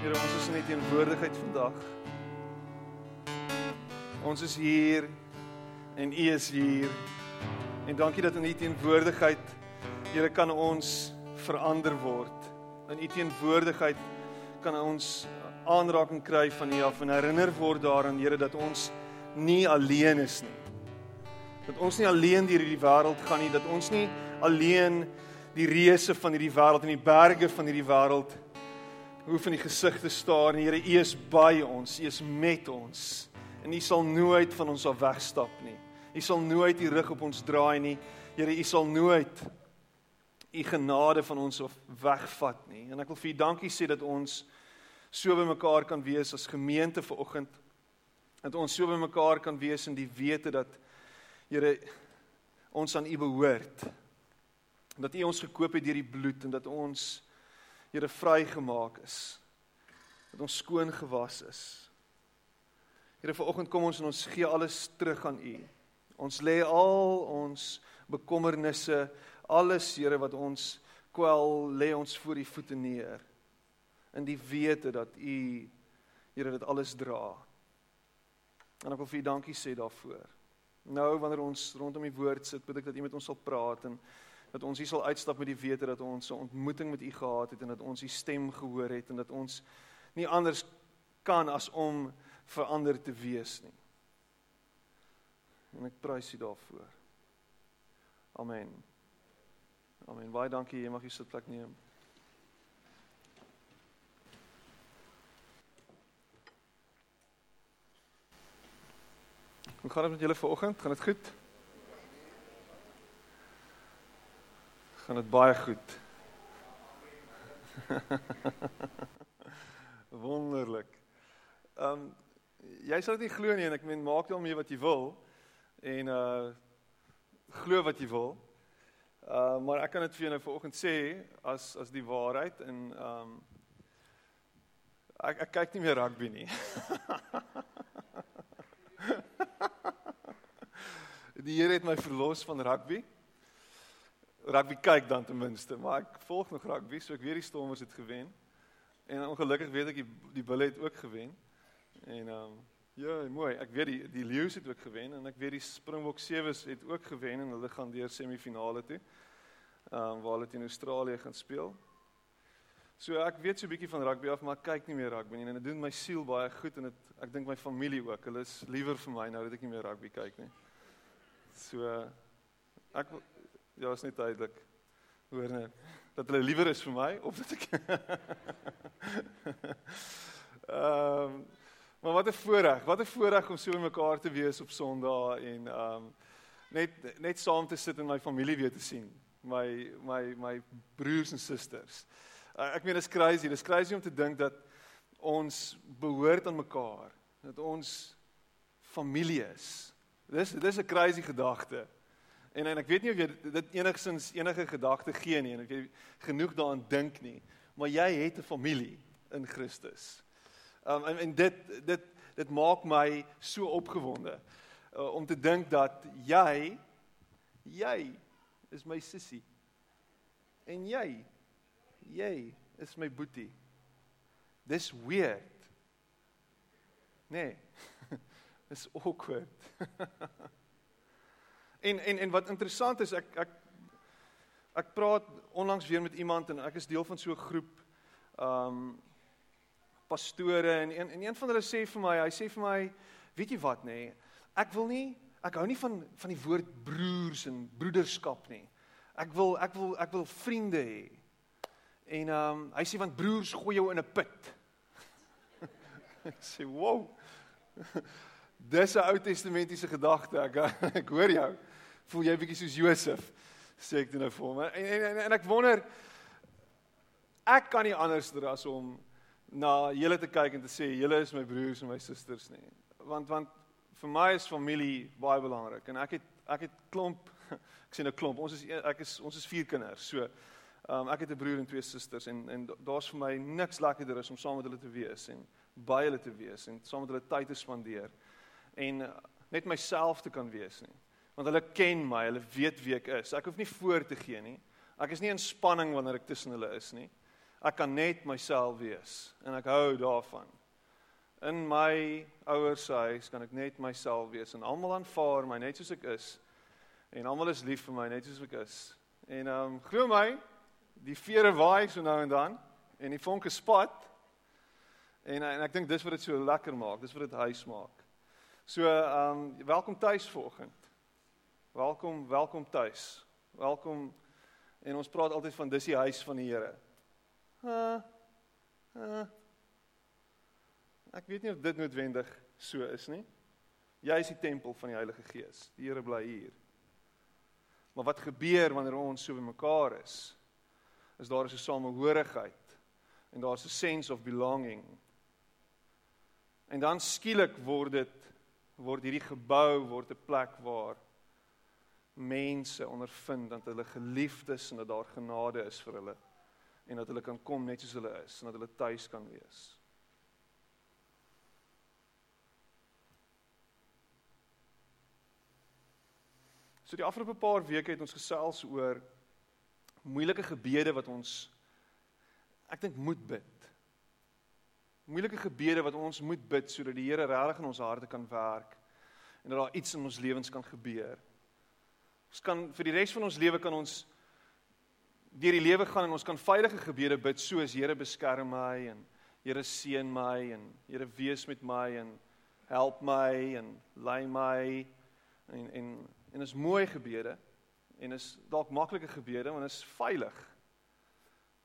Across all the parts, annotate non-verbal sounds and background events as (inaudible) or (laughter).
Here, ons is in die teenwoordigheid vandag. Ons is hier en U is hier. En dankie dat in U teenwoordigheid Here kan ons verander word. In U teenwoordigheid kan ons aanraking kry van U af en herinner word daaraan Here dat ons nie alleen is nie. Dat ons nie alleen deur hierdie wêreld gaan nie, dat ons nie alleen die reëse van hierdie wêreld en die berge van hierdie wêreld hoef in die gesig te staar en Here U is by ons, U is met ons. En U sal nooit van ons af wegstap nie. U sal nooit U rug op ons draai nie. Here U sal nooit U genade van ons af wegvat nie. En ek wil vir U dankie sê dat ons so by mekaar kan wees as gemeente vanoggend. Dat ons so by mekaar kan wees in die wete dat Here ons aan U behoort. Dat U ons gekoop het deur die bloed en dat ons Here vrygemaak is. Dat ons skoon gewas is. Here vanoggend kom ons en ons gee alles terug aan U. Ons lê al ons bekommernisse, alles Here wat ons kwel, lê ons voor U voete neer. In die wete dat U Here dit alles dra. En ek wil vir U dankie sê daarvoor. Nou wanneer ons rondom die woord sit, bid ek dat U met ons sal praat en dat ons hier sal uitstap met die wete dat ons 'n ontmoeting met U gehad het en dat ons U stem gehoor het en dat ons nie anders kan as om verander te wees nie. En ek prys U daarvoor. Amen. Amen. Baie dankie. Jy mag jou sitplek neem. Hoe gaan dit met julle vanoggend? Gaan dit goed? Gaan dit baie goed. (laughs) Wonderlik. Ehm um, jy sal dit nie glo nie en ek meen maak daarmee wat jy wil en uh glo wat jy wil. Uh maar ek kan dit vir jou nou vanoggend sê as as die waarheid en ehm um, ek ek kyk nie meer rugby nie. (laughs) die Here het my verlos van rugby rugby kyk dan ten minste, maar ek volg nog rugby, so ek weet die Stormers het gewen. En ongelukkig weet ek die die Bulls het ook gewen. En ehm um, ja, mooi. Ek weet die die Lions het ook gewen en ek weet die Springbok Sewes het ook gewen en hulle gaan deur semifinale toe. Ehm um, waar hulle teen Australië gaan speel. So ek weet so 'n bietjie van rugby af, maar ek kyk nie meer rugby nie en dit doen my siel baie goed en dit ek dink my familie ook. Hulle is liewer vir my nou dat ek nie meer rugby kyk nie. So ek Ja, is net duidelik. Hoor net dat hulle liewer is vir my of dat ek (laughs) Ehm um, maar wat 'n voorreg, wat 'n voorreg om so mekaar te wees op Sondag en ehm um, net net saam te sit en my familie weer te sien. My my my broers en susters. Uh, ek meen dit is crazy, dit is crazy om te dink dat ons behoort aan mekaar, dat ons familie is. Dis dis 'n crazy gedagte. En en ek weet nie of jy dit enigsins enige gedagte gee nie en of jy genoeg daaraan dink nie, maar jy het 'n familie in Christus. Um en, en dit dit dit maak my so opgewonde uh, om te dink dat jy jy is my sussie. En jy jy is my boetie. Dis weird. Nee. (laughs) Dis awkward. (laughs) En en en wat interessant is, ek ek ek praat onlangs weer met iemand en ek is deel van so 'n groep um pastore en een en een van hulle sê vir my, hy sê vir my, weet jy wat nê, nee, ek wil nie ek hou nie van van die woord broers en broederskap nie. Ek wil ek wil ek wil vriende hê. En um hy sê want broers gooi jou in 'n put. (laughs) ek sê, "Wow." (laughs) Dis 'n Ou Testamentiese gedagte. Ek (laughs) ek hoor jou voel jy bietjie soos Josef sê ek dit nou vir hom en, en en en ek wonder ek kan nie anders as om na julle te kyk en te sê julle is my broers en my susters nie. Want want vir my is familie baie belangrik en ek het ek het klomp (laughs) ek sê nou klomp. Ons is ek is ons is vier kinders. So Um ek het 'n broer en twee susters en en daar's vir my niks lekkerder as om saam met hulle te wees en by hulle te wees en saam met hulle tyd te spandeer en uh, net myself te kan wees nie. Want hulle ken my, hulle weet wie ek is. Ek hoef nie voor te gee nie. Ek is nie in spanning wanneer ek tussen hulle is nie. Ek kan net myself wees en ek hou daarvan. In my ouers se huis kan ek net myself wees en almal aanvaar my net soos ek is. En almal is lief vir my net soos ek is. En ehm um, glo my, die vere waai so nou en dan en die vonke spat. En en ek dink dis wat dit so lekker maak. Dis wat dit huis maak. So ehm um, welkom tuis vanoggend. Welkom, welkom tuis. Welkom en ons praat altyd van dis die huis van die Here. Uh, uh, ek weet nie of dit noodwendig so is nie. Jy is die tempel van die Heilige Gees. Die Here bly hier. Maar wat gebeur wanneer ons so bymekaar is? is daar 'n samehorigheid en daar's 'n sense of belonging. En dan skielik word dit word hierdie gebou word 'n plek waar mense ondervind dat hulle geliefdes en dat daar genade is vir hulle en dat hulle kan kom net soos hulle is en dat hulle tuis kan wees. So die afgelope paar weke het ons gesels oor moeilike gebede wat ons ek dink moet bid. Moeilike gebede wat ons moet bid sodat die Here regtig in ons harte kan werk en dat daar iets in ons lewens kan gebeur. Ons kan vir die res van ons lewe kan ons deur die lewe gaan en ons kan veilige gebede bid soos Here beskerm my en Here seën my en Here wees met my en help my en lei my en en en is mooi gebede en is dalk maklike gebede want is veilig.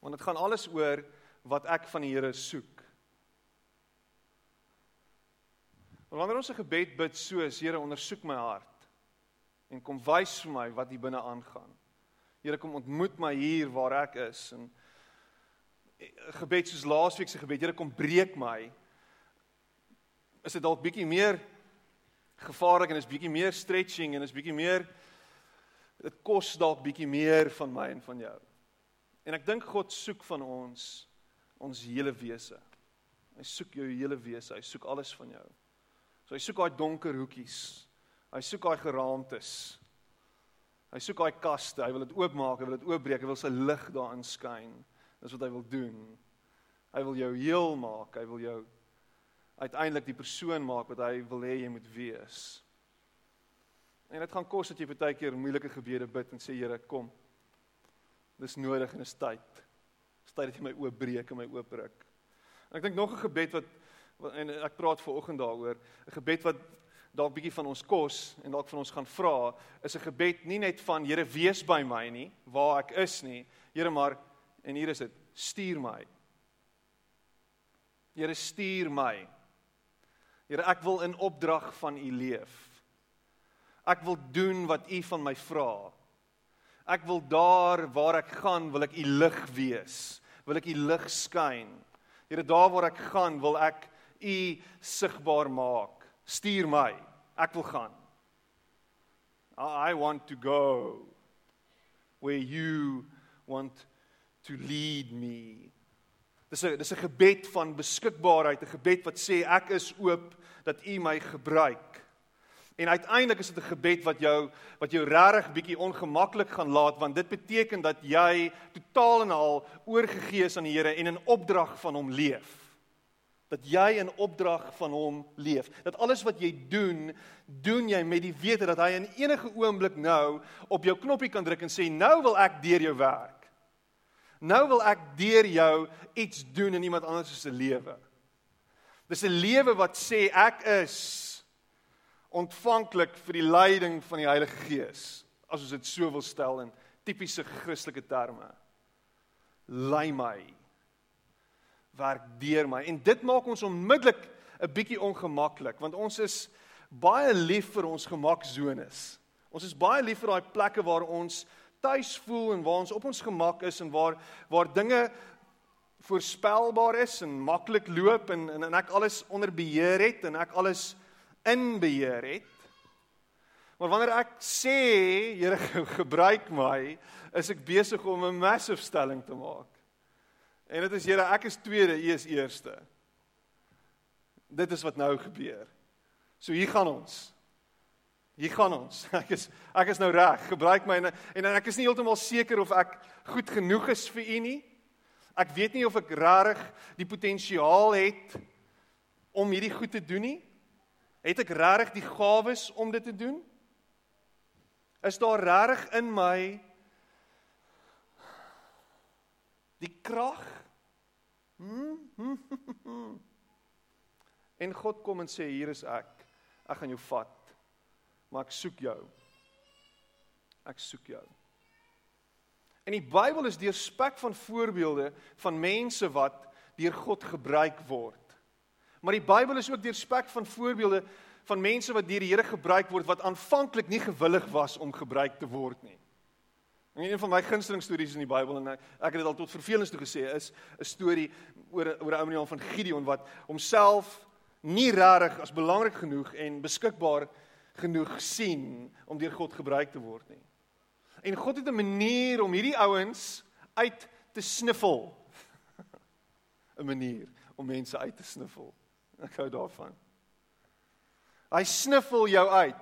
Want dit gaan alles oor wat ek van die Here soek. Maar wanneer ons 'n gebed bid soos Here ondersoek my hart en kom wys vir my wat hier binne aangaan. Here kom ontmoet my hier waar ek is en 'n gebed soos laasweek se gebed, Here kom breek my. Is dit dalk bietjie meer gevaarlik en is bietjie meer stretching en is bietjie meer dit kos dalk bietjie meer van my en van jou. En ek dink God soek van ons ons hele wese. Hy soek jou hele wese, hy soek alles van jou. So hy soek daai donker hoekies. Hy soek daai geraamtes. Hy soek daai kaste, hy wil dit oopmaak, hy wil dit oopbreek, hy wil sy lig daarin skyn. Dis wat hy wil doen. Hy wil jou heel maak, hy wil jou uiteindelik die persoon maak wat hy wil hê jy moet wees. En dit gaan kos dat jy baie keer moeilike gebede bid en sê Here, kom. Dis nodig en is tyd. Dis tyd dat jy my oop breek en my oop ruk. En ek dink nog 'n gebed wat, wat en ek praat ver oggend daaroor, 'n gebed wat dalk bietjie van ons kos en dalk van ons gaan vra, is 'n gebed nie net van Here wees by my nie, waar ek is nie. Here maar en hier is dit, stuur my. Here stuur my. Here ek wil in opdrag van U leef. Ek wil doen wat U van my vra. Ek wil daar waar ek gaan, wil ek U lig wees. Wil ek U lig skyn. Here, daar waar ek gaan, wil ek U sigbaar maak. Stuur my. Ek wil gaan. I want to go where you want to lead me. Dis 'n dis 'n gebed van beskikbaarheid, 'n gebed wat sê ek is oop dat U my gebruik. En uiteindelik is dit 'n gebed wat jou wat jou regtig bietjie ongemaklik gaan laat want dit beteken dat jy totaal en al oorgegee is aan die Here en in opdrag van hom leef. Dat jy in opdrag van hom leef. Dat alles wat jy doen, doen jy met die wete dat hy in enige oomblik nou op jou knoppie kan druk en sê nou wil ek deur jou werk. Nou wil ek deur jou iets doen in iemand anders se lewe. Dis 'n lewe wat sê ek is ontvanklik vir die leiding van die Heilige Gees, as ons dit so wil stel in tipiese Christelike terme. Lei my. Werk deur my. En dit maak ons onmiddellik 'n bietjie ongemaklik, want ons is baie lief vir ons gemaksones. Ons is baie lief vir daai plekke waar ons tuis voel en waar ons op ons gemak is en waar waar dinge voorspelbaar is en maklik loop en, en en ek alles onder beheer het en ek alles in beheer het. Maar wanneer ek sê Here gebruik my, is ek besig om 'n massive stelling te maak. En dit is Here, ek is tweede, U is eerste. Dit is wat nou gebeur. So hier gaan ons. Hier gaan ons. (laughs) Ek is ek is nou reg. Gebruik my en en ek is nie heeltemal seker of ek goed genoeg is vir U nie. Ek weet nie of ek regtig die potensiaal het om hierdie goed te doen nie. Het ek regtig die gawes om dit te doen? Is daar regtig in my die krag? Hmm? (laughs) en God kom en sê hier is ek. Ek gaan jou vat maar ek soek jou. Ek soek jou. En die Bybel is deurspek van voorbeelde van mense wat deur God gebruik word. Maar die Bybel is ook deurspek van voorbeelde van mense wat deur die Here gebruik word wat aanvanklik nie gewillig was om gebruik te word nie. En een van my gunsteling stories in die Bybel en ek, ek het dit al tot vervelings toe gesê is 'n storie oor oor 'n ou meneer van Gideon wat homself nie regtig as belangrik genoeg en beskikbaar genoeg sien om deur God gebruik te word nie. En God het 'n manier om hierdie ouens uit te sniffel. (laughs) 'n manier om mense uit te sniffel. Ek hou daarvan. Hy sniffel jou uit.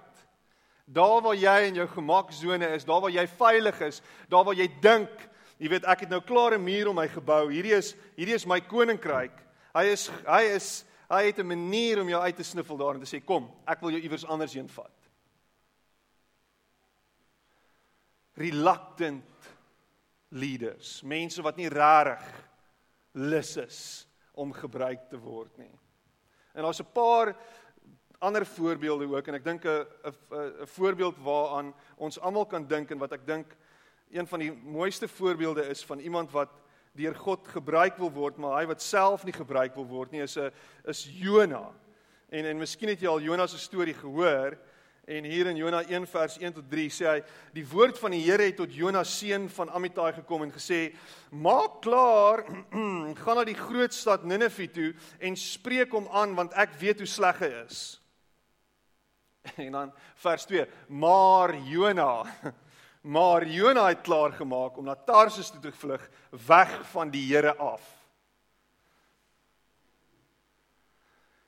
Daar waar jy in jou gemaksone is, daar waar jy veilig is, daar waar jy dink, jy weet ek het nou klaar 'n muur om my gebou. Hierdie is hierdie is my koninkryk. Hy is hy is Hy het 'n manier om jou uit te sniffel daar en te sê kom, ek wil jou iewers anders heen vat. Reluctant leaders, mense wat nie regtig lus is om gebruik te word nie. En daar's 'n paar ander voorbeelde ook en ek dink 'n 'n voorbeeld waaraan ons almal kan dink en wat ek dink een van die mooiste voorbeelde is van iemand wat deur God gebruik wil word, maar hy wat self nie gebruik wil word nie, is 'n is Jona. En en miskien het jy al Jona se storie gehoor. En hier in Jona 1 vers 1 tot 3 sê hy: "Die woord van die Here het tot Jona seun van Amittai gekom en gesê: Maak klaar, (clears throat) gaan na die groot stad Ninive toe en spreek hom aan want ek weet hoe sleg hy is." (laughs) En dan vers 2: Maar Jona (laughs) Maar Jona het klaar gemaak om na Tarsus toe te vlug, weg van die Here af.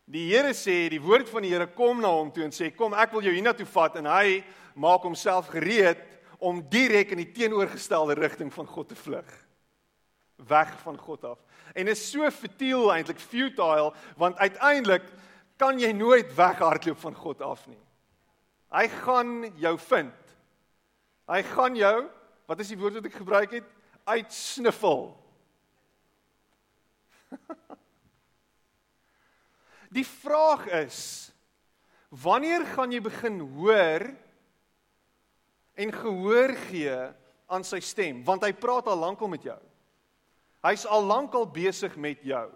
Die Here sê, die woord van die Here kom na hom toe en sê, "Kom, ek wil jou hiernatoe vat." En hy maak homself gereed om direk in die teenoorgestelde rigting van God te vlug. Weg van God af. En is so futiel eintlik futile, want uiteindelik kan jy nooit weghardloop van God af nie. Hy gaan jou vind. Hy gaan jou, wat is die woord wat ek gebruik het? Uitsniffel. (laughs) die vraag is wanneer gaan jy begin hoor en gehoor gee aan sy stem want hy praat al lank al met jou. Hy's al lank al besig met jou.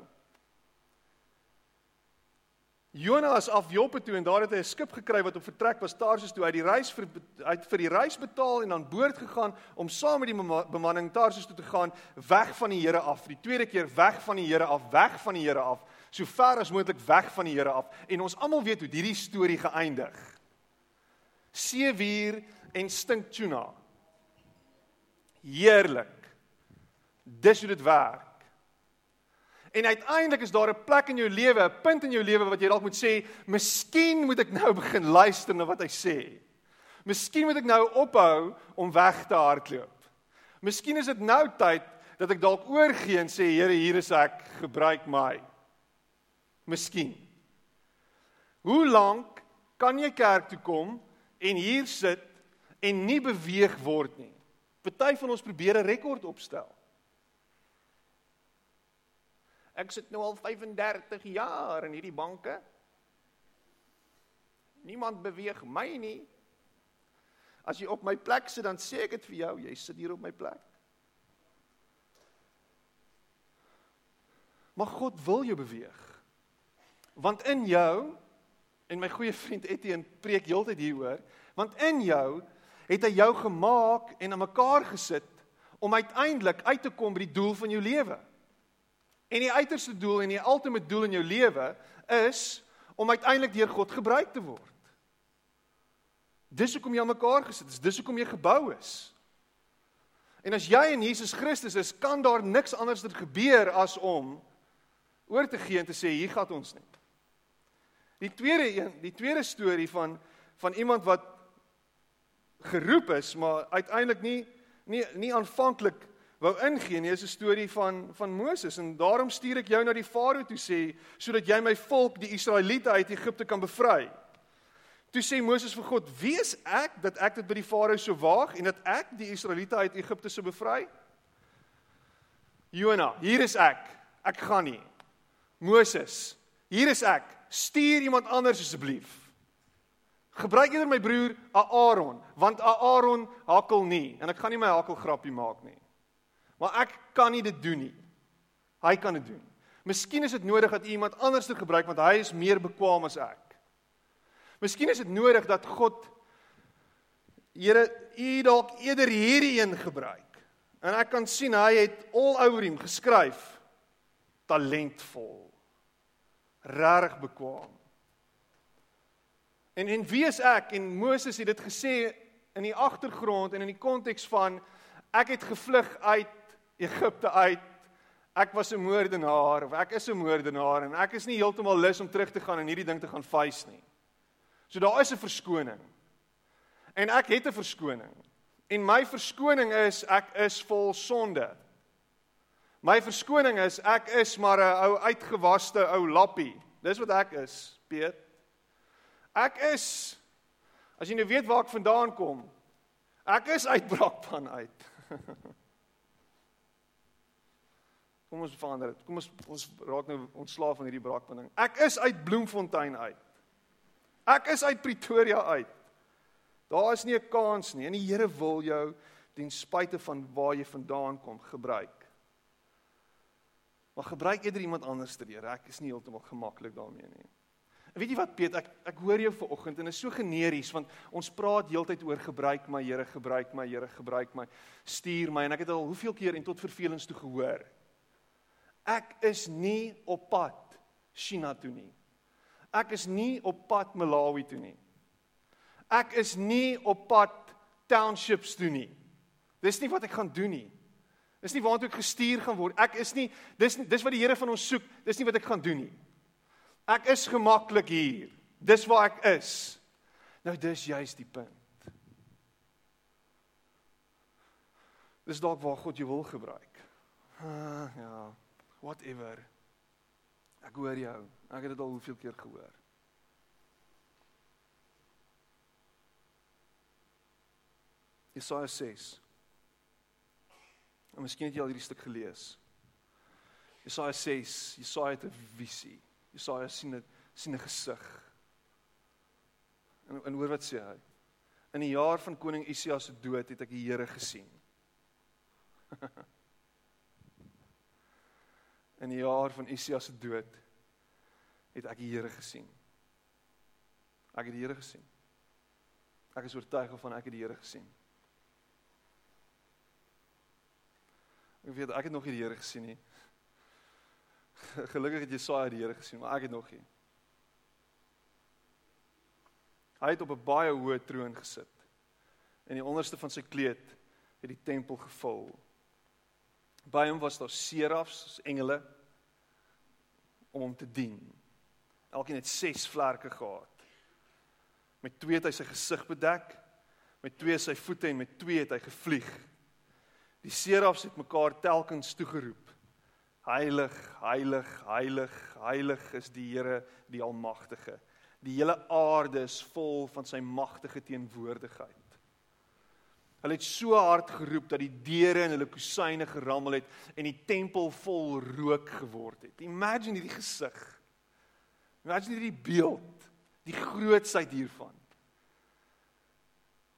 Jonas af Joppe toe en daar het hy 'n skip gekry wat op vertrek was Tarsus toe uit die reis vir uit vir die reis betaal en aan boord gegaan om saam met die bemanning Tarsus toe te gaan weg van die Here af. Die tweede keer weg van die Here af, weg van die Here af, so ver as moontlik weg van die Here af. En ons almal weet hoe hierdie storie geëindig. Seewier en stink tuna. Heerlik. Dis hoe dit werk. En uiteindelik is daar 'n plek in jou lewe, 'n punt in jou lewe wat jy dalk moet sê, "Miskien moet ek nou (laughs) begin luister na wat hy sê. Miskien moet ek nou ophou om weg te hardloop. Miskien is dit nou tyd dat ek dalk oorgee en sê, Here, hier is ek, gebruik my." Miskien. Hoe lank kan jy kerk toe kom en hier sit en nie beweeg word nie? Party van ons probeer 'n rekord opstel. Ek sit nou al 35 jaar in hierdie banke. Niemand beweeg my nie. As jy op my plek sit, dan sê ek dit vir jou, jy sit hier op my plek. Maar God wil jou beweeg. Want in jou en my goeie vriend Etienne preek heeltyd hieroor, want in jou het hy jou gemaak en aan mekaar gesit om uiteindelik uit te kom by die doel van jou lewe. En die uiterste doel en die ultimate doel in jou lewe is om uiteindelik deur God gebruik te word. Dis hoekom jy aan mekaar gesit is, dis hoekom jy gebou is. En as jy in Jesus Christus is, kan daar niks anders gebeur as om oor te gee en te sê hier gaan ons nie. Die tweede een, die tweede storie van van iemand wat geroep is, maar uiteindelik nie nie nie aanvanklik wou ingee nie, is 'n storie van van Moses en daarom stuur ek jou na die Farao toe sê sodat jy my volk, die Israeliete uit Egipte kan bevry. Toe sê Moses vir God: "Wie is ek dat ek dit by die Farao so waag en dat ek die Israeliete uit Egipte sou bevry?" Jona, hier is ek. Ek gaan nie. Moses, hier is ek. Stuur iemand anders asseblief. Gebruik eerder my broer Aaron, want Aaron hakkel nie en ek gaan nie my hakkel grappie maak nie. Maar ek kan nie dit doen nie. Hy kan dit doen. Miskien is dit nodig dat iemand anders dit gebruik want hy is meer bekwam as ek. Miskien is dit nodig dat God Here u dalk eerder hierdie een gebruik. En ek kan sien hy het all over hom geskryf talentvol. Regtig bekwam. En en wie is ek? En Moses het dit gesê in die agtergrond en in die konteks van ek het gevlug uit Egipte uit. Ek was 'n moordenaar of ek is 'n moordenaar en ek is nie heeltemal lus om terug te gaan en hierdie ding te gaan face nie. So daar is 'n verskoning. En ek het 'n verskoning. En my verskoning is ek is vol sonde. My verskoning is ek is maar 'n ou uitgewaste ou lappie. Dis wat ek is, Piet. Ek is as jy nou weet waar ek vandaan kom. Ek is uitbraakpan uit. (laughs) kom ons verander dit. Kom ons ons raak nou ontslaaf van hierdie braakpan ding. Ek is uit Bloemfontein uit. Ek is uit Pretoria uit. Daar is nie 'n kans nie. En die Here wil jou ten spyte van waar jy vandaan kom gebruik. Maar gebruik eerder iemand anders te leer. Ek is nie heeltemal gemaklik daarmee nie. En weet jy wat Piet, ek ek hoor jou vanoggend en is so generies want ons praat heeltyd oor gebruik my Here, gebruik my Here, gebruik my, stuur my en ek het al hoeveel keer en tot vervelings toe gehoor. Ek is nie op pad China toe nie. Ek is nie op pad Malawi toe nie. Ek is nie op pad townships toe nie. Dis nie wat ek gaan doen nie. Dis nie waartoe ek gestuur gaan word. Ek is nie dis dis wat die Here van ons soek. Dis nie wat ek gaan doen nie. Ek is gemaklik hier. Dis waar ek is. Nou dis juist die punt. Dis dalk waar God jou wil gebruik. Ah, ja, whatever. Ek hoor jou. Ek het dit al hoeveel keer gehoor. Jesaja 6. En miskien het jy al hierdie stuk gelees. Jesaja 6, Jesaja het 'n visie. Jesaja sien dit sien 'n gesig. En en hoor wat sê hy? In die jaar van koning Usia se dood het ek die Here gesien. (laughs) In die jaar van Usia se dood het ek die Here gesien. Ek het die Here gesien. Ek is oortuig van ek het die Here gesien. Ek weet ek het nog nie die Here gesien nie. (laughs) Gelukkig het Jesaja die Here gesien, maar ek het nog nie. Hy het op 'n baie hoë troon gesit. En die onderste van sy kleed het die tempel gevul. By hom was daar serafs, engele om hom te dien. Elkeen het 6 vlerke gehad. Met twee het hy sy gesig bedek, met twee sy voete en met twee het hy gevlieg. Die serafs het mekaar telkens toegeroep. Heilig, heilig, heilig, heilig is die Here, die Almagtige. Die hele aarde is vol van sy magtige teenwoordigheid. Hulle het so hard geroep dat die deure in hulle kusyne gerammel het en die tempel vol rook geword het. Imagine hierdie gesig. Imagine hierdie beeld, die grootsheid hiervan.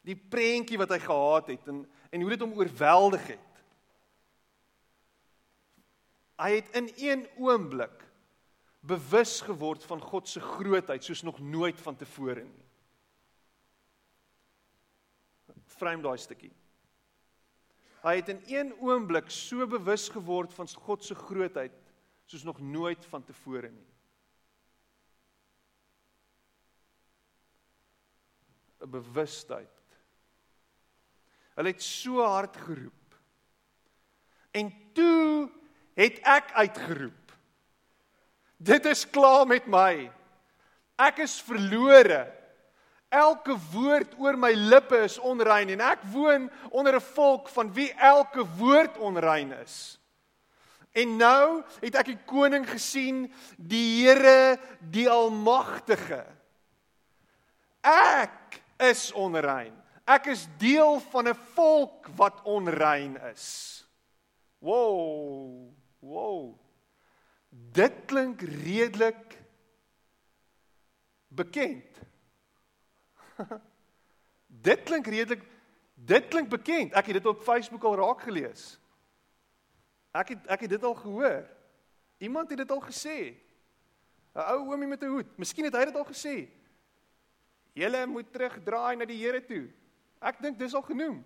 Die prentjie wat hy gehad het en en hoe dit hom oorweldig het. Hy het in een oomblik bewus geword van God se grootheid soos nog nooit vantevore nie. Vreem daai stukkie. Hy het in een oomblik so bewus geword van God se grootheid soos nog nooit vantevore nie. 'n bewustheid. Hulle het so hard geroep. En toe het ek uitgeroep. Dit is klaar met my. Ek is verlore. Elke woord oor my lippe is onrein en ek woon onder 'n volk van wie elke woord onrein is. En nou het ek die koning gesien, die Here, die almagtige. Ek is onrein. Ek is deel van 'n volk wat onrein is. Wow. Wow. Dit klink redelik bekend. (laughs) dit klink redelik dit klink bekend. Ek het dit op Facebook al raak gelees. Ek het ek het dit al gehoor. Iemand het dit al gesê. 'n Ou oomie met 'n hoed. Miskien het hy dit al gesê. Julle moet terugdraai na die Here toe. Ek dink dis al genoem.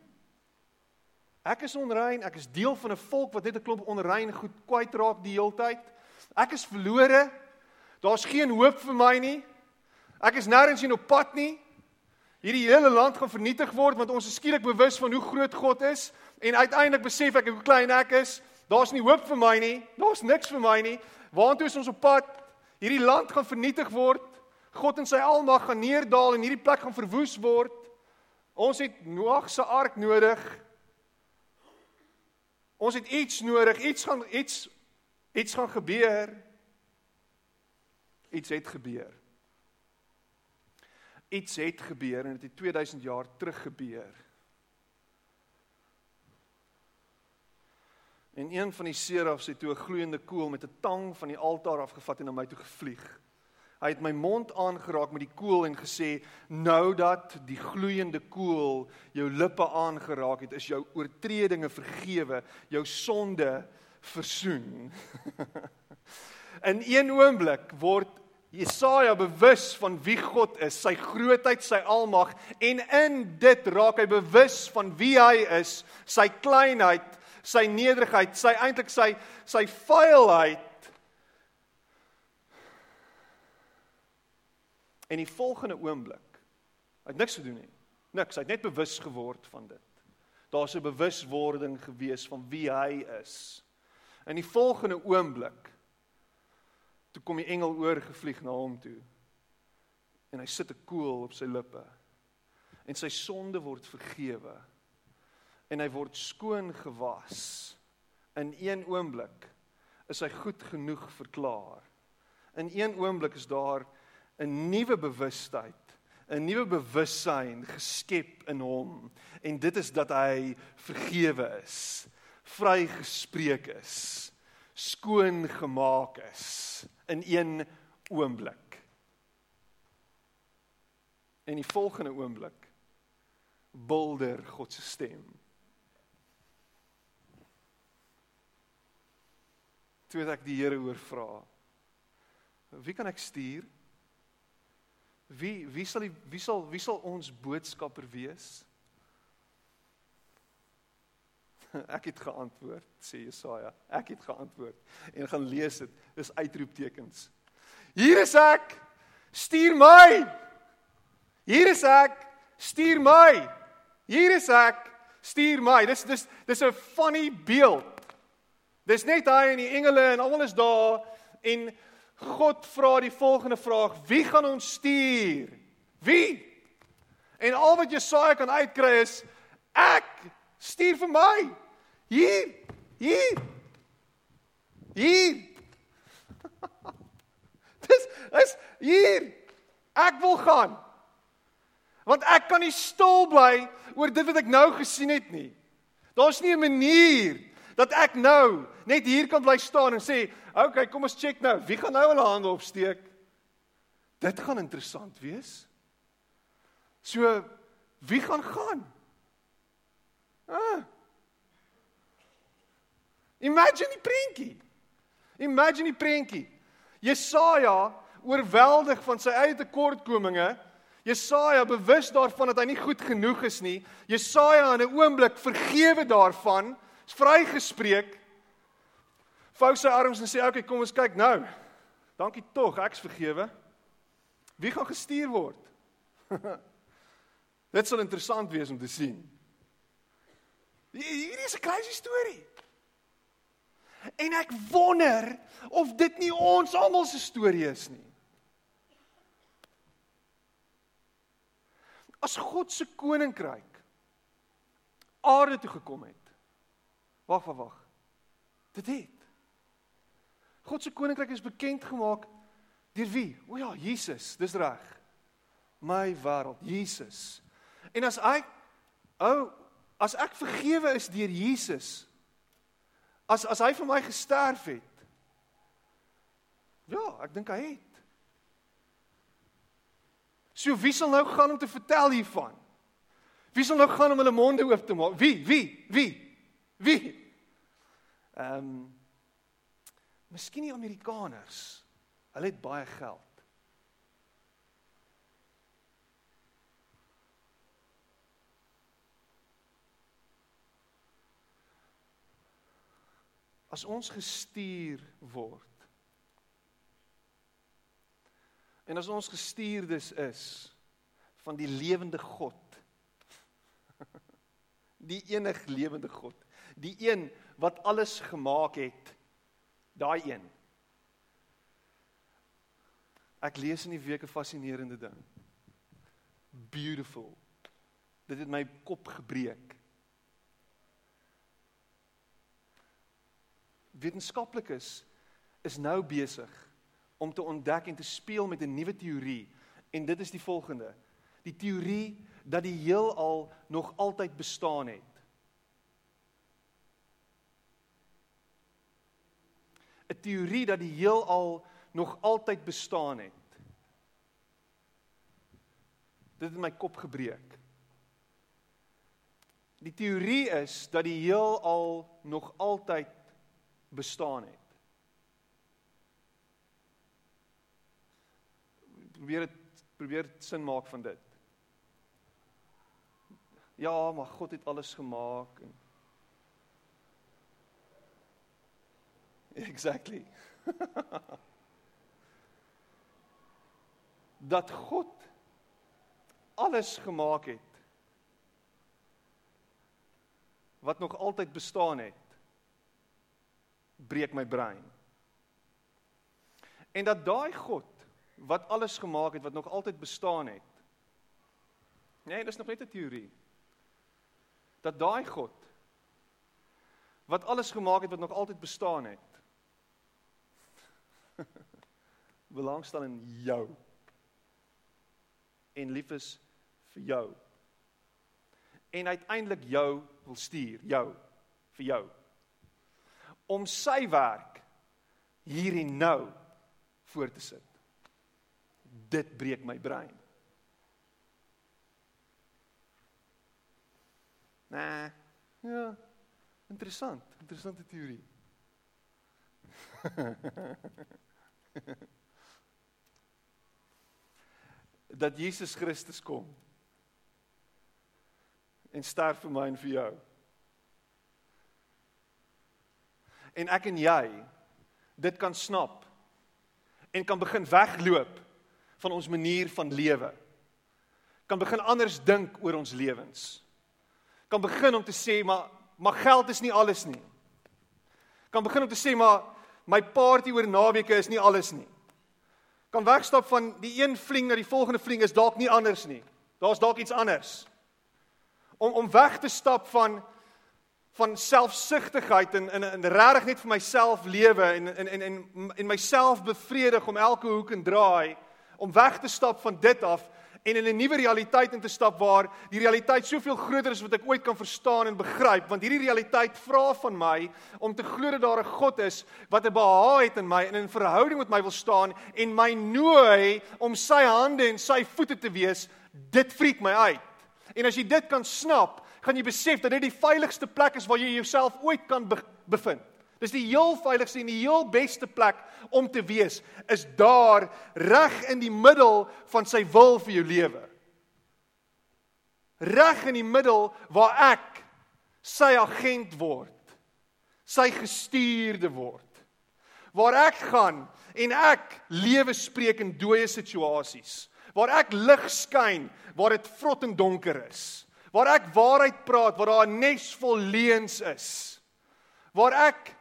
Ek is onrein, ek is deel van 'n volk wat net 'n klomp onrein goed kwyt raak die heeltyd. Ek is verlore. Daar's geen hoop vir my nie. Ek is nêrens in op pad nie. Hierdie hele land gaan vernietig word want ons is skielik bewus van hoe groot God is en uiteindelik besef ek hoe klein ek is. Daar's nie hoop vir my nie. Daar's niks vir my nie. Waartoe is ons op pad? Hierdie land gaan vernietig word. God in sy almag gaan neerdal en hierdie plek gaan verwoes word. Ons het Noag se ark nodig. Ons het iets nodig. Iets gaan iets iets gaan gebeur. Iets het gebeur. Iets het gebeur en dit het 2000 jaar terug gebeur. En een van die serafs het toe 'n gloeiende koel met 'n tang van die altaar afgevat en na my toe gevlieg. Hy het my mond aangeraak met die koel en gesê: "Nou dat die gloeiende koel jou lippe aangeraak het, is jou oortredinge vergewe, jou sonde versoen." (laughs) In een oomblik word Jesaja bewus van wie God is, sy grootheid, sy almag en in dit raak hy bewus van wie hy is, sy kleinheid, sy nederigheid, sy eintlik sy sy vuilheid En die volgende oomblik, hy het niks gedoen nie. Niks, hy het net bewus geword van dit. Daar's 'n bewuswording gewees van wie hy is. In die volgende oomblik toe kom die engel oorgevlieg na hom toe. En hy sit 'n koel op sy lippe. En sy sonde word vergewe. En hy word skoon gewas. In een oomblik is hy goed genoeg verklaar. In een oomblik is daar 'n nuwe bewustheid, 'n nuwe bewussyn geskep in hom en dit is dat hy vergewe is, vrygespreek is, skoon gemaak is in een oomblik. En die volgende oomblik bulder God se stem. Toe ek die Here oor vra. Wie kan ek stuur? Wie wie sal die wie sal wie sal ons boodskapper wees? (laughs) Ek het geantwoord, sê Jesaja. Ek het geantwoord en gaan lees dit. Dis uitroeptekens. Hier is ek. Stuur my. Hier is ek. Stuur my. Hier is ek. Stuur my. Dis dis dis 'n funny beeld. Dis net hy en die engele en almal is daar en God vra die volgende vraag: Wie gaan ons stuur? Wie? En al wat Jesaja kan uitkry is ek stuur vir my. Hier. Hier. Hier. Dis is hier. Ek wil gaan. Want ek kan nie stil bly oor dit wat ek nou gesien het nie. Daar's nie 'n manier dat ek nou net hier kan bly staan en sê, "Oké, okay, kom ons check nou. Wie gaan nou hulle hande opsteek?" Dit gaan interessant wees. So wie gaan gaan? Ah. Imagine die prentjie. Imagine die prentjie. Jesaja oorweldig van sy eie tekortkominge. Jesaja bewus daarvan dat hy nie goed genoeg is nie. Jesaja in 'n oomblik vergewe daarvan is vrygespreek Vou sy arms en sê, "Oké, okay, kom ons kyk nou. Dankie tog, ek's vergewe. Wie gaan gestuur word?" (laughs) Dit sal interessant wees om te sien. Hierdie is 'n crazy storie. En ek wonder of dit nie ons almal se storie is nie. As God se koninkryk aarde toe gekom het. Wag, wag, wag. Dit het. God se koninkryk is bekend gemaak deur wie? O ja, Jesus, dis reg. My wêreld, Jesus. En as ek ou oh, as ek vergewe is deur Jesus, as as hy vir my gesterf het. Ja, ek dink hy het. So wie sal nou gaan om te vertel hiervan? Wie sal nou gaan om hulle monde oop te maak? Wie? Wie? Wie? Wie? Ehm um, Miskien die Amerikaners. Hulle het baie geld. As ons gestuur word. En as ons gestuurdes is van die lewende God. (laughs) Die enig lewende God. Die een wat alles gemaak het. Daai een. Ek lees in die week 'n fascinerende ding. Beautiful. Dit het my kop gebreek wetenskaplikes is nou besig om te ontdek en te speel met 'n nuwe teorie en dit is die volgende. Die teorie dat die heelal nog altyd bestaan het. 'n Teorie dat die heelal nog altyd bestaan het. Dit het my kop gebreek. Die teorie is dat die heelal nog altyd bestaan het. Probeer dit probeer sin maak van dit. Ja, maar God het alles gemaak en (laughs) Exactly. (laughs) dat God alles gemaak het wat nog altyd bestaan het breek my brein. En dat daai God wat alles gemaak het wat nog altyd bestaan het. Nee, dis nog net 'n teorie. Dat daai God wat alles gemaak het wat nog altyd bestaan het. (laughs) belangstel in jou. En lief is vir jou. En uiteindelik jou wil stuur, jou vir jou om sy werk hier en nou voor te sit. Dit breek my brein. Nee. Ja. Interessant, interessante teorie. (laughs) dat Jesus Christus kom en sterf vir my en vir jou. En ek en jy dit kan snap en kan begin wegloop van ons manier van lewe. Kan begin anders dink oor ons lewens. Kan begin om te sê maar maar geld is nie alles nie. Kan begin om te sê maar my party oor naweke is nie alles nie. Kan wegstap van die een vlieg na die volgende vlieg is dalk nie anders nie. Daar's dalk iets anders. Om om weg te stap van van selfsugtigheid en in in regtig net vir myself lewe en en en en en myself bevredig om elke hoek en draai om weg te stap van dit af en in 'n nuwe realiteit in te stap waar die realiteit soveel groter is wat ek ooit kan verstaan en begryp. Want hierdie realiteit vra van my om te glo dat daar 'n God is wat 'n behaag het in my en in verhouding met my wil staan en my nooi om sy hande en sy voete te wees. Dit freak my uit. En as jy dit kan snap gaan jy besef dat dit die veiligste plek is waar jy jouself ooit kan be bevind. Dis die heel veiligste en die heel beste plek om te wees is daar reg in die middel van sy wil vir jou lewe. Reg in die middel waar ek sy agent word. Sy gestuurde word. waar ek gaan en ek lewe spreek in dooie situasies. Waar ek lig skyn waar dit vrot en donker is. Waar ek waarheid praat waar daar 'n nes vol leuns is. Waar ek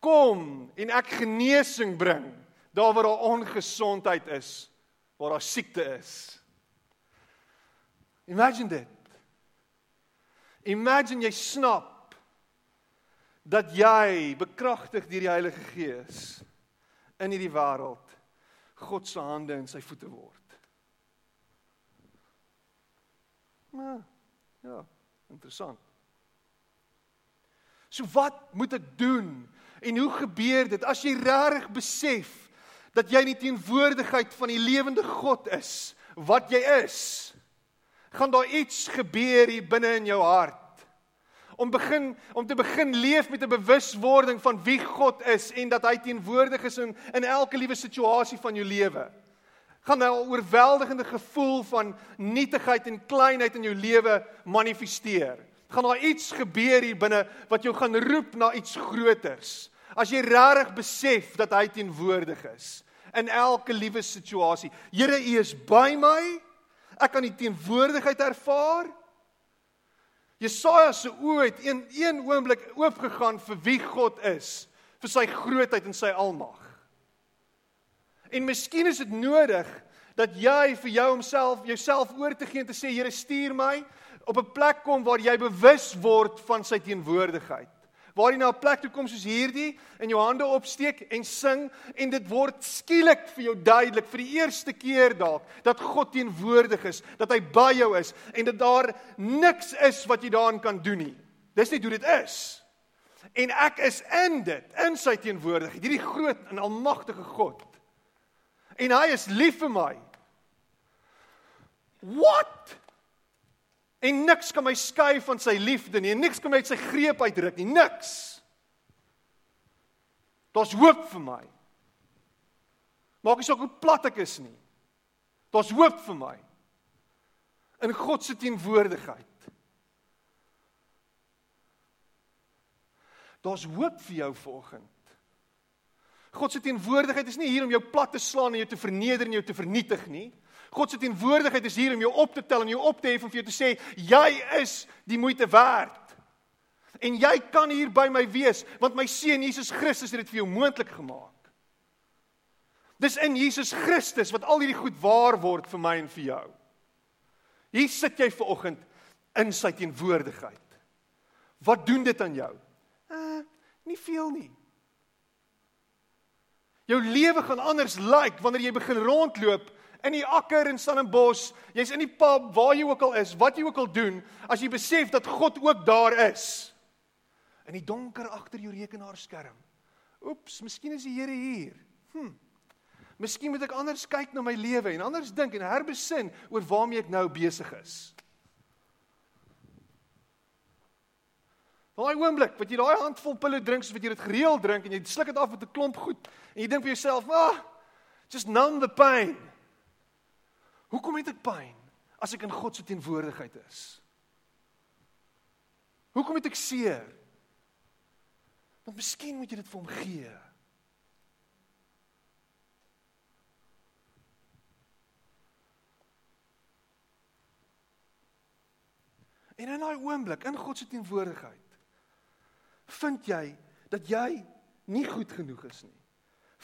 kom en ek genesing bring daar waar daar ongesondheid is, waar daar siekte is. Imagine dit. Imagine jy snap dat jy bekragtig deur die Heilige Gees in hierdie wêreld God se hande en sy voete word. Maar ja, interessant. So wat moet ek doen? En hoe gebeur dit as jy regtig besef dat jy in die teenwoordigheid van die lewende God is, wat jy is? gaan daar iets gebeur hier binne in jou hart. Om begin om te begin leef met 'n bewuswording van wie God is en dat hy teenwoordig is in in elke liewe situasie van jou lewe. Gaan 'n oorweldigende gevoel van nietigheid en kleinheid in jou lewe manifesteer. Gaan daar iets gebeur hier binne wat jou gaan roep na iets groters. As jy regtig besef dat hy teenwoordig is in elke liewe situasie. Here, U is by my. Ek kan die teenwoordigheid ervaar. Jesaja se oë het een een oomblik oopgegaan vir wie God is, vir sy grootheid en sy almag. En miskien is dit nodig dat jy vir jou homself jouself oor te gee en te sê Here stuur my op 'n plek kom waar jy bewus word van sy teenwoordigheid waar jy na 'n plek toe kom soos hierdie en jou hande opsteek en sing en dit word skielik vir jou duidelik vir die eerste keer dalk dat God teenwoordig is, dat hy by jou is en dat daar niks is wat jy daaraan kan doen nie. Dis net hoe dit is. En ek is in dit, in sy teenwoordigheid, hierdie groot en almagtige God. En hy is lief vir my. What? En niks kan my skei van sy liefde nie. Niks kan my uit sy greep uitruk nie. Niks. Daar's hoop vir my. Maak nie saak hoe plat ek is nie. Daar's hoop vir my. In God se teenwoordigheid. Daar's hoop vir jou vanoggend. God se teenwoordigheid is nie hier om jou plat te slaan en jou te verneder en jou te vernietig nie. God se teenwoordigheid is hier om jou op te tel en jou op te hef en vir jou te sê jy is die moeite werd. En jy kan hier by my wees want my seun Jesus Christus het dit vir jou moontlik gemaak. Dis in Jesus Christus wat al hierdie goed waar word vir my en vir jou. Hier sit jy ver oggend in sy teenwoordigheid. Wat doen dit aan jou? Uh, nie veel nie. Jou lewe gaan anders lyk like wanneer jy begin rondloop in die akker in Stellenbosch, jy's in die pub, waar jy ook al is, wat jy ook al doen, as jy besef dat God ook daar is. In die donker agter jou rekenaarskerm. Oeps, miskien is die Here hier. Hm. Miskien moet ek anders kyk na my lewe en anders dink en herbesin oor waarmee ek nou besig is. Daai oomblik wat jy daai handvol pille drink soos wat jy dit gereeld drink en jy sluk dit af met 'n klomp goed en jy dink vir jouself, "Ah, just numb the pain." Hoekom het ek pyn as ek in God se teenwoordigheid is? Hoekom het ek seer? Want miskien moet jy dit vir hom gee. En in daai oomblik in God se teenwoordigheid vind jy dat jy nie goed genoeg is nie.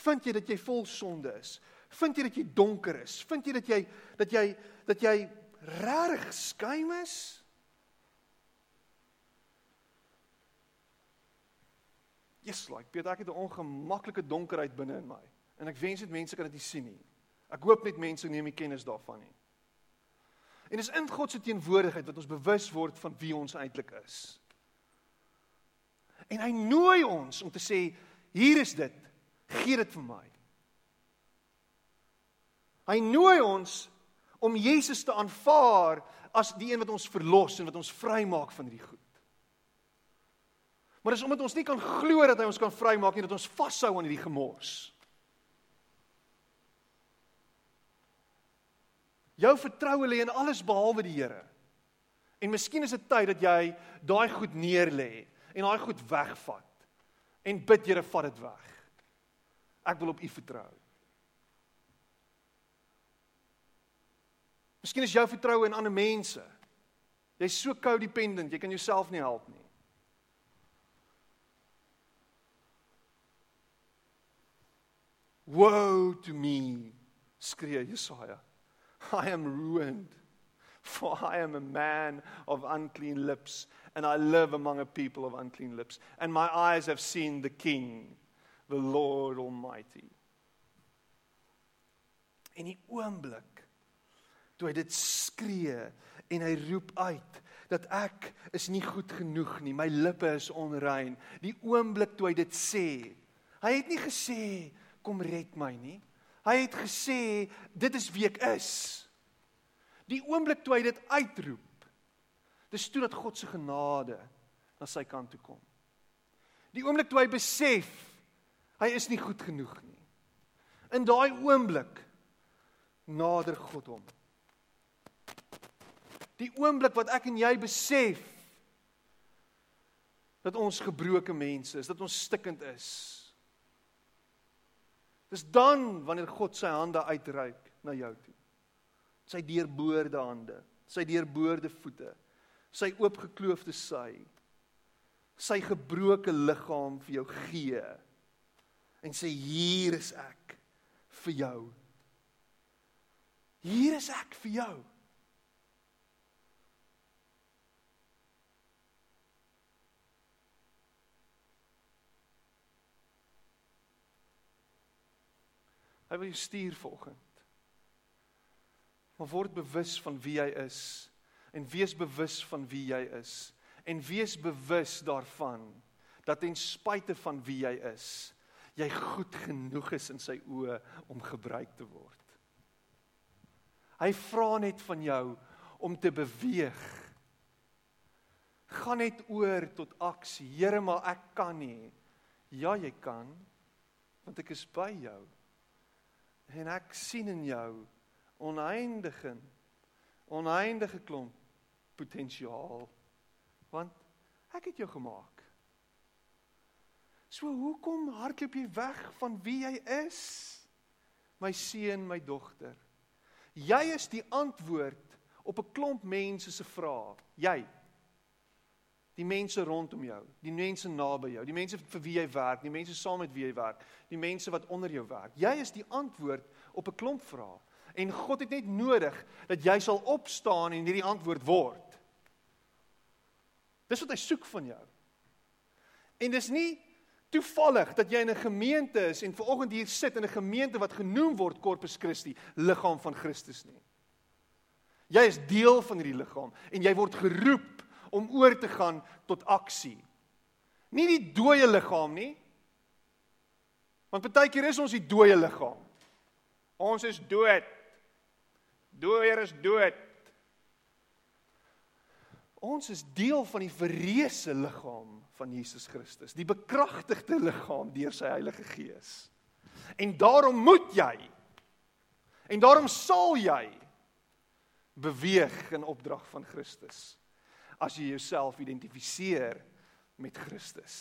Vind jy dat jy vol sonde is? Vind jy dat jy donker is? Vind jy dat jy dat jy dat jy regtig skuim is? Yes, like Piet, ek het 'n ongemaklike donkerheid binne in my en ek wens dit mense kan dit sien nie. Ek hoop net mense neem nie kennis daarvan nie. En dis in God se teenwoordigheid wat ons bewus word van wie ons eintlik is. En hy nooi ons om te sê, hier is dit. Gee dit vir my. Hy nooi ons om Jesus te aanvaar as die een wat ons verlos en wat ons vrymaak van hierdie goed. Maar dis omdat ons nie kan glo dat hy ons kan vrymaak nie dat ons vashou aan hierdie gemors. Jou vertroue lê in alles behalwe die Here. En miskien is dit tyd dat jy daai goed neerlê en daai goed wegvat en bid Here vat dit weg. Ek wil op U vertrou. Miskien is jou vertroue in ander mense. Jy's so codependent, jy kan jouself nie help nie. Woe to me, skree Jesaja. I am ruined, for I am a man of unclean lips, and I live among a people of unclean lips, and my eyes have seen the King, the Lord Almighty. En die oomblik toe hy dit skree en hy roep uit dat ek is nie goed genoeg nie, my lippe is onrein. Die oomblik toe hy dit sê, hy het nie gesê kom red my nie. Hy het gesê dit is wie ek is. Die oomblik toe hy dit uitroep, dis toe dat God se genade na sy kant toe kom. Die oomblik toe hy besef hy is nie goed genoeg nie. In daai oomblik nader God hom. Die oomblik wat ek en jy besef dat ons gebroke mense is, dat ons stikkend is. Dis dan wanneer God sy hande uitreik na jou toe. Sy deurboorde hande, sy deurboorde voete, sy oopgekloofde sy, sy gebroke liggaam vir jou gee en sê hier is ek vir jou. Hier is ek vir jou. Hy wil jou stuur vanoggend. Maar word bewus van wie jy is en wees bewus van wie jy is en wees bewus daarvan dat ten spyte van wie jy is, jy goed genoeg is in sy oë om gebruik te word. Hy vra net van jou om te beweeg. Gaan net oor tot aksie. Here, maar ek kan nie. Ja, jy kan want ek is by jou en ek sien in jou oneindige oneindige klomp potensiaal want ek het jou gemaak. So hoekom hardloop jy weg van wie jy is? My seun, my dogter. Jy is die antwoord op 'n klomp mense se vrae. Jy die mense rondom jou, die mense naby jou, die mense vir wie jy werk, die mense saam met wie jy werk, die mense wat onder jou werk. Jy is die antwoord op 'n klomp vrae. En God het net nodig dat jy sal opstaan en hierdie antwoord word. Dis wat hy soek van jou. En dis nie toevallig dat jy in 'n gemeente is en vanoggend hier sit in 'n gemeente wat genoem word Corpus Christi, liggaam van Christus nie. Jy is deel van hierdie liggaam en jy word geroep om oor te gaan tot aksie. Nie die dooie liggaam nie. Want baie keer is ons die dooie liggaam. Ons is dood. Dooier is dood. Ons is deel van die verreëse liggaam van Jesus Christus, die bekragtigde liggaam deur sy Heilige Gees. En daarom moet jy en daarom sal jy beweeg in opdrag van Christus as jy jouself identifiseer met Christus.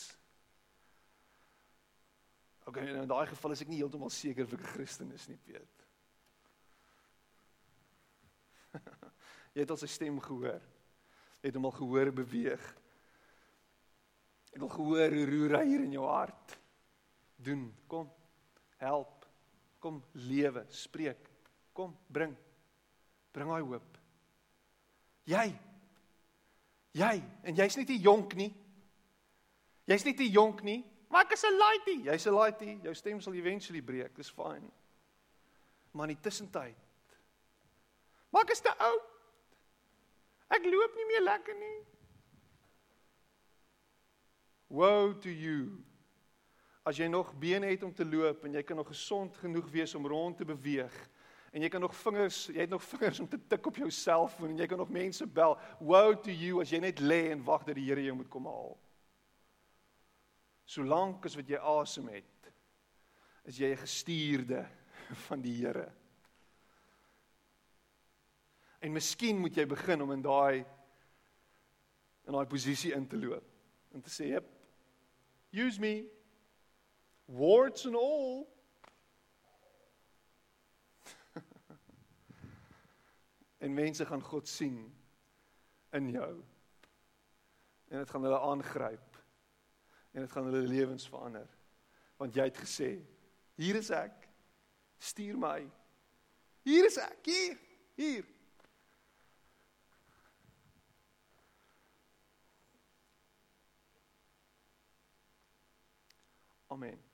OK, in daai geval is ek nie heeltemal seker of ek 'n Christen is nie, Piet. (laughs) jy het al sy stem gehoor. Jy het hom al gehoor beweeg. Ek wil gehoor hoe roer hy hier in jou hart. Doen, kom. Help. Kom lewe, spreek. Kom, bring. Bring daai hoop. Jy Jy en jy's nie te jonk nie. Jy's nie te jonk nie. Maar ek is 'n laity. Jy's 'n laity. Jou stem sal eventually breek. Dis fyn. Maar in die tussentyd. Maar ek is te oud. Ek loop nie meer lekker nie. Woe to you. As jy nog bene het om te loop en jy kan nog gesond genoeg wees om rond te beweeg en jy kan nog vingers, jy het nog vingers om te tik op jou selfoon en jy kan nog mense bel. Woe to you as jy net lê en wag dat die Here jou moet kom haal. Solank as wat jy asem het, is jy 'n gestuurde van die Here. En miskien moet jy begin om in daai in daai posisie in te loop en te sê, "Jep, use me warts and all." (laughs) en mense gaan God sien in jou. En dit gaan hulle aangryp. En dit gaan hulle lewens verander. Want jy het gesê, hier is ek. Stuur my. Hier is ek, hier, hier. Amen.